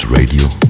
www.djsradio.com.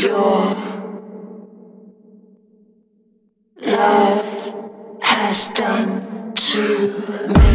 Your love has done to me.